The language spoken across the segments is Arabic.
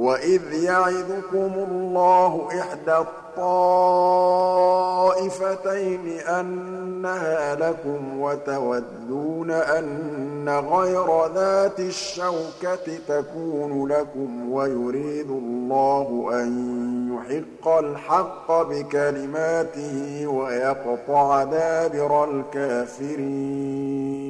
وإذ يعدكم الله إحدى الطائفتين أنها لكم وتودون أن غير ذات الشوكة تكون لكم ويريد الله أن يحق الحق بكلماته ويقطع دابر الكافرين.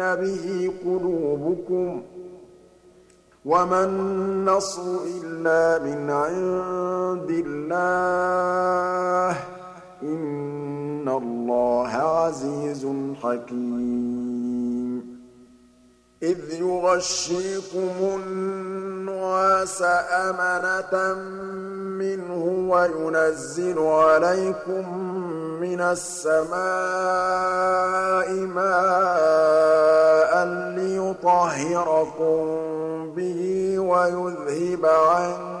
به قلوبكم وما النصر إلا من عند الله إن الله عزيز حكيم إذ يغشيكم النعاس أمنة منه وينزل عليكم من السماء ماء ليطهركم به ويذهب عنكم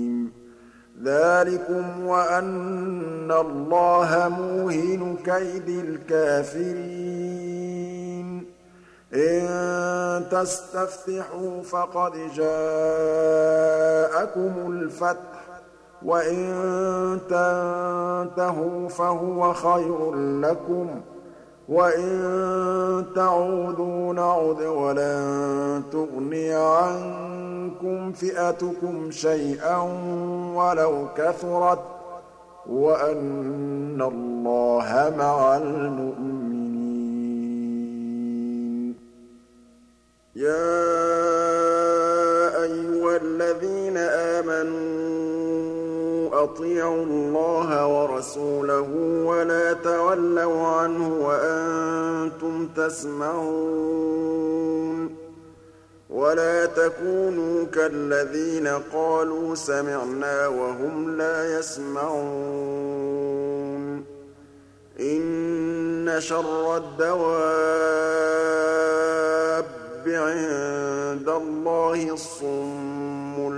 ذَٰلِكُمْ وَأَنَّ اللَّهَ مُوهِنُ كَيْدِ الْكَافِرِينَ. إِن تَسْتَفْتِحُوا فَقَدْ جَاءَكُمُ الْفَتْحُ ۖ وَإِن تَنتَهُوا فَهُوَ خَيْرٌ لَّكُمْ ۖ. وَإِن تَعُودُوا نَعُدْ وَلَن تُغْنِيَ عَنكُمْ فِئَتُكُمْ شَيْئًا وَلَوْ كَثُرَتْ ۚ وَأَنَّ اللَّهَ مَعَ الْمُؤْمِنِينَ. يَا أَيُّهَا الَّذِينَ آمَنُوا أَطِيعُوا اللَّهَ وَرَسُولَهُ وَلَا تَوَلَّوْا عَنْهُ وَأَنتُمْ تَسْمَعُونَ وَلَا تَكُونُوا كَالَّذِينَ قَالُوا سَمِعْنَا وَهُمْ لَا يَسْمَعُونَ إِنَّ شَرَّ الدَّوَابِّ عِندَ اللَّهِ الصُّمُّ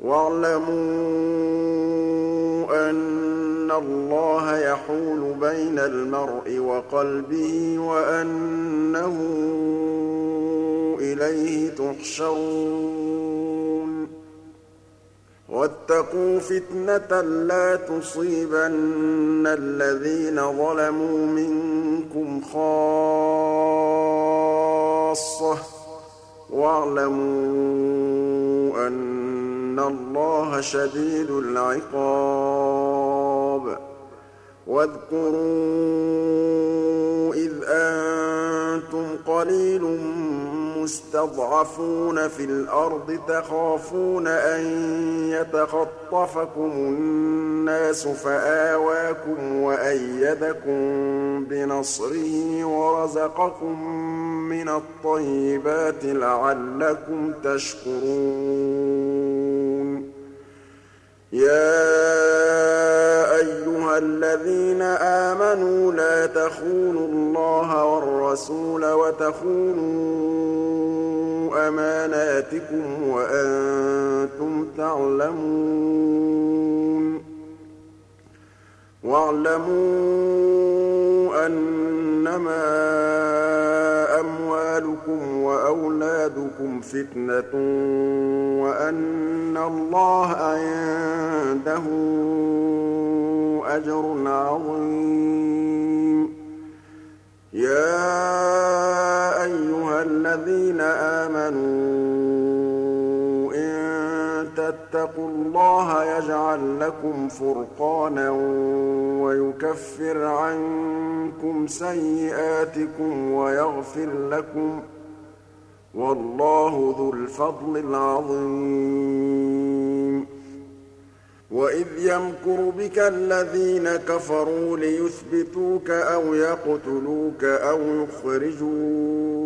وَاعْلَمُوا أَنَّ اللَّهَ يَحُولُ بَيْنَ الْمَرْءِ وَقَلْبِهِ وَأَنَّهُ إِلَيْهِ تُحْشَرُونَ. وَاتَّقُوا فِتْنَةً لَّا تُصِيبَنَّ الَّذِينَ ظَلَمُوا مِنكُمْ خَاصَّةً ۖ. وَاعْلَمُوا أَنَّ اللَّهَ شَدِيدُ الْعِقَابِ وَاذْكُرُوا إِذْ أَنتُمْ قَلِيلٌ مُّسْتَضْعَفُونَ فِي الْأَرْضِ تَخَافُونَ أَن يَتَخَطَّفَكُمُ النَّاسُ فَآوَاكُمْ وَأَيَّدَكُم بِنَصْرِهِ وَرَزَقَكُم مِّنَ الطَّيِّبَاتِ لَعَلَّكُمْ تَشْكُرُونَ. يَا أَيُّهَا الَّذِينَ آمَنُوا لَا تَخُونُوا اللَّهَ وَالرَّسُولَ وَتَخُونُوا أَمَانَاتِكُمْ وَأَنتُمْ تَعْلَمُونَ وَاعْلَمُوا أَنَّمَا أَمْوَالُكُمْ وَأَوْلَادُكُمْ فِتْنَةٌ وَأَنَّ اللَّهَ عِندَهُ أَجْرٌ عَظِيمٌ يَا أَيُّهَا الَّذِينَ آمَنُوا تَتَّقُوا اللَّهَ يَجْعَل لَّكُمْ فُرْقَانًا وَيُكَفِّرْ عَنكُمْ سَيِّئَاتِكُمْ وَيَغْفِرْ لَكُمْ ۗ وَاللَّهُ ذُو الْفَضْلِ الْعَظِيمِ. وَإِذْ يَمْكُرُ بِكَ الَّذِينَ كَفَرُوا لِيُثْبِتُوكَ أَوْ يَقْتُلُوكَ أَوْ يُخْرِجُوكَ ۚ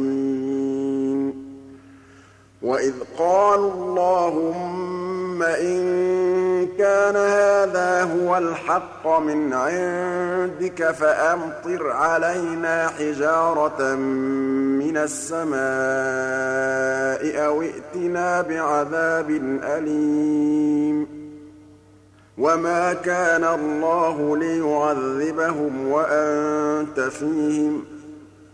وَإِذْ قَالُوا اللَّهُمَّ إِن كَانَ هَٰذَا هُوَ الْحَقَّ مِنْ عِندِكَ فَأَمْطِرْ عَلَيْنَا حِجَارَةً مِّنَ السَّمَاءِ أَوِ ائْتِنَا بِعَذَابٍ أَلِيمٍ وَمَا كَانَ اللَّهُ لِيُعَذِّبَهُمْ وَأَنتَ فِيهِمْ ۚ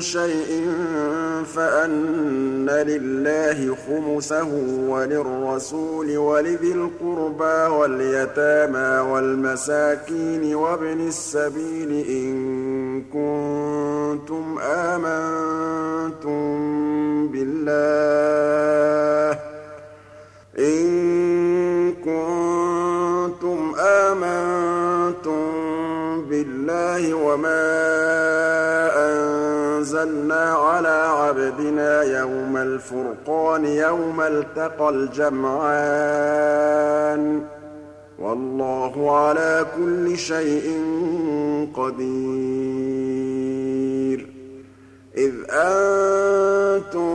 شَيْءٍ فَأَنَّ لِلَّهِ خُمُسَهُ وَلِلرَّسُولِ وَلِذِي الْقُرْبَىٰ وَالْيَتَامَىٰ وَالْمَسَاكِينِ وَابْنِ السَّبِيلِ إِن كُنتُمْ الْفُرْقَانِ يَوْمَ الْتَقَى الْجَمْعَانِ ۗ. وَاللَّهُ عَلَىٰ كُلِّ شَيْءٍ قَدِيرٌ. إِذْ أَنتُم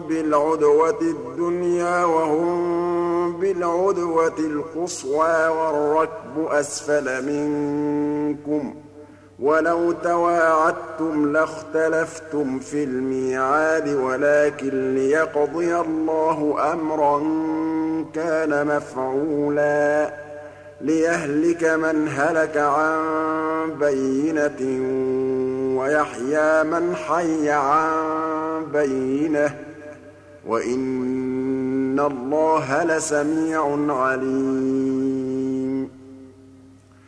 بِالْعُدْوَةِ الدُّنْيَا وَهُم بِالْعُدْوَةِ الْقُصْوَىٰ وَالرَّكْبُ أَسْفَلَ مِنكُمْ ۚ. وَلَوْ تَوَاعَدتُّمْ لَاخْتَلَفْتُمْ فِي الْمِيعَادِ وَلَٰكِن لِّيَقْضِيَ اللَّهُ أَمْرًا كَانَ مَفْعُولًا. لِّيَهْلِكَ مَنْ هَلَكَ عَن بَيِّنَةٍ وَيَحْيَىٰ مَنْ حَيَّ عَن بَيِّنَةٍ ۗ. وَإِنَّ اللَّهَ لَسَمِيعٌ عَلِيمٌ.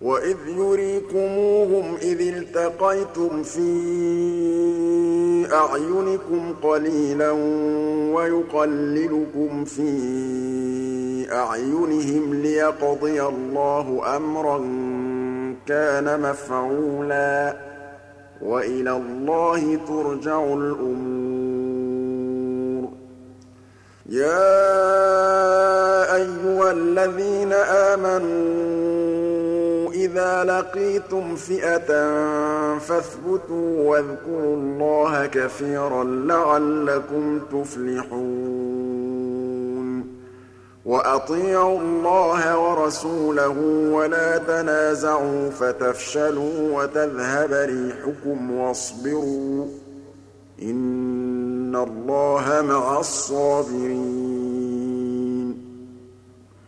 وَإِذْ يُرِيكُمُوهُمْ إِذِ الْتَقَيْتُمْ فِي أَعْيُنِكُمْ قَلِيلًا وَيُقَلِّلُكُمْ فِي أَعْيُنِهِمْ لِيَقْضِيَ اللَّهُ أَمْرًا كَانَ مَفْعُولًا ۗ وَإِلَى اللَّهِ تُرْجَعُ الْأُمُورُ. يَا أَيُّهَا الَّذِينَ آمَنُوا إِذَا لَقِيتُمْ فِئَةً فَاثْبُتُوا وَاذْكُرُوا اللَّهَ كَثِيرًا لَّعَلَّكُمْ تُفْلِحُونَ وَأَطِيعُوا اللَّهَ وَرَسُولَهُ وَلَا تَنَازَعُوا فَتَفْشَلُوا وَتَذْهَبَ رِيحُكُمْ وَاصْبِرُوا ۚ إِنَّ اللَّهَ مَعَ الصَّابِرِينَ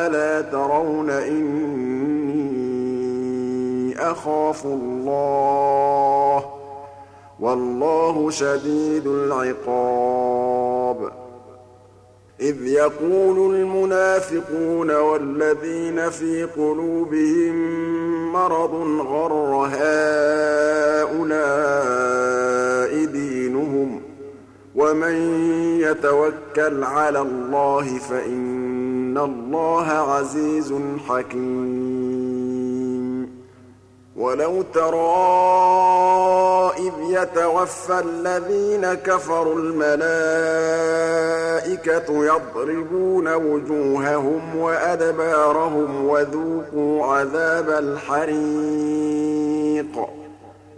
مَا لَا تَرَوْنَ إِنِّي أَخَافُ اللَّهَ ۚ وَاللَّهُ شَدِيدُ الْعِقَابِ. إِذْ يَقُولُ الْمُنَافِقُونَ وَالَّذِينَ فِي قُلُوبِهِم مَّرَضٌ غَرَّ هَٰؤُلَاءِ دِينُهُمْ ۗ وَمَن يَتَوَكَّلْ عَلَى اللَّهِ فَإِنَّ اللَّهَ عَزِيزٌ حَكِيمٌ وَلَوْ تَرَىٰ إِذْ يَتَوَفَّى الَّذِينَ كَفَرُوا الْمَلَائِكَةُ يَضْرِبُونَ وُجُوهَهُمْ وَأَدْبَارَهُمْ وَذُوقُوا عَذَابَ الْحَرِيقِ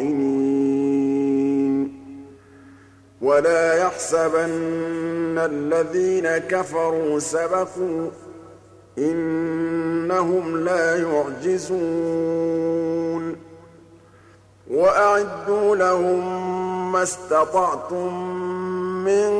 الْخَائِنِينَ وَلَا يَحْسَبَنَّ الَّذِينَ كَفَرُوا سَبَقُوا ۚ إِنَّهُمْ لَا يُعْجِزُونَ. وَأَعِدُّوا لَهُم مَّا اسْتَطَعْتُم مِّن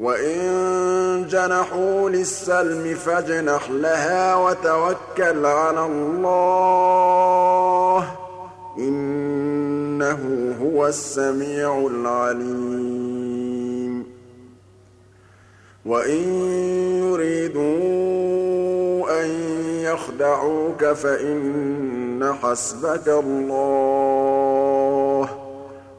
وَإِن جَنَحُوا لِلسَّلْمِ فَاجْنَحْ لَهَا وَتَوَكَّلْ عَلَى اللَّهِ ۚ إِنَّهُ هُوَ السَّمِيعُ الْعَلِيمُ وَإِن يُرِيدُوا أَن يَخْدَعُوكَ فَإِنَّ حَسْبَكَ اللَّهُ ۚ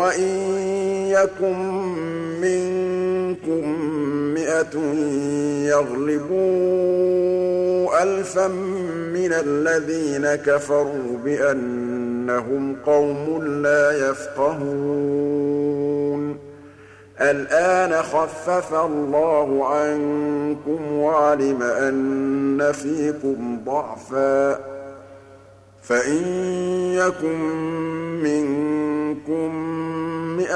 وَإِن يَكُن مِّنكُم مِّائَةٌ يَغْلِبُوا أَلْفًا مِّنَ الَّذِينَ كَفَرُوا بِأَنَّهُمْ قَوْمٌ لَّا يَفْقَهُونَ. الْآنَ خَفَّفَ اللَّهُ عَنكُمْ وَعَلِمَ أَنَّ فِيكُمْ ضَعْفًا ۚ. فَإِن يَكُن مِّنكُم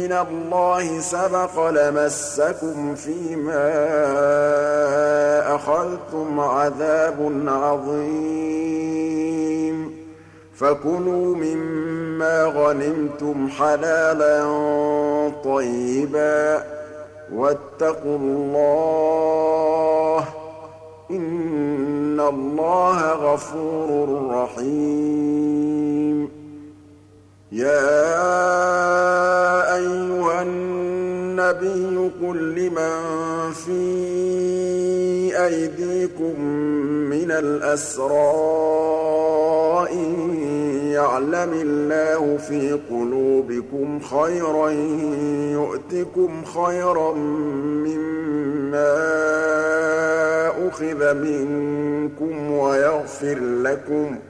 مِّنَ اللَّهِ سَبَقَ لَمَسَّكُمْ فِيمَا أَخَذْتُمْ عَذَابٌ عَظِيمٌ. فَكُلُوا مِمَّا غَنِمْتُمْ حَلَالًا طَيِّبًا ۚ وَاتَّقُوا اللَّهَ ۚ. إِنَّ اللَّهَ غَفُورٌ رَّحِيمٌ. يَا أَيُّهَا النَّبِيُّ قُل لِّمَن فِي أَيْدِيكُم مِّنَ الْأَسْرَىٰ إِن يَعْلَمِ اللَّهُ فِي قُلُوبِكُمْ خَيْرًا يُؤْتِكُمْ خَيْرًا مِّمَّا أُخِذَ مِنكُمْ وَيَغْفِرْ لَكُمْ ۗ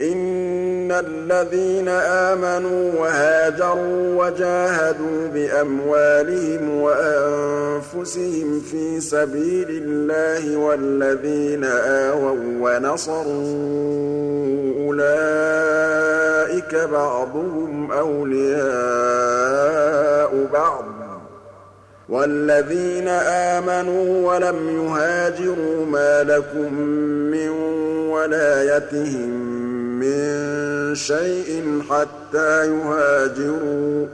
إِنَّ الَّذِينَ آمَنُوا وَهَاجَرُوا وَجَاهَدُوا بِأَمْوَالِهِمْ وَأَنفُسِهِمْ فِي سَبِيلِ اللَّهِ وَالَّذِينَ آوَوا وَّنَصَرُوا أُولَٰئِكَ بَعْضُهُمْ أَوْلِيَاءُ بَعْضٍ ۚ وَالَّذِينَ آمَنُوا وَلَمْ يُهَاجِرُوا مَا لَكُم مِّن وَلَايَتِهِم مِّن شَيْءٍ حَتَّىٰ يُهَاجِرُوا ۚ.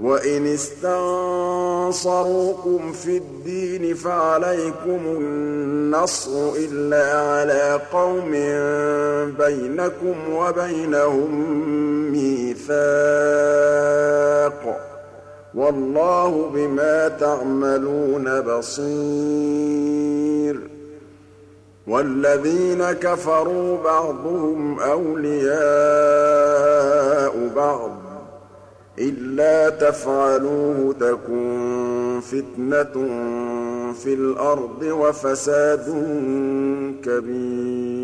وَإِنِ اسْتَنصَرُوكُمْ فِي الدِّينِ فَعَلَيْكُمُ النَّصْرُ إِلَّا عَلَىٰ قَوْمٍ بَيْنَكُمْ وَبَيْنَهُم مِّيثَاقٌ ۗ. وَاللَّهُ بِمَا تَعْمَلُونَ بَصِيرٌ. وَالَّذِينَ كَفَرُوا بَعْضُهُمْ أَوْلِيَاءُ بَعْضٍ ۚ. إِلَّا تَفْعَلُوهُ تَكُن فِتْنَةٌ فِي الْأَرْضِ وَفَسَادٌ كَبِيرٌ.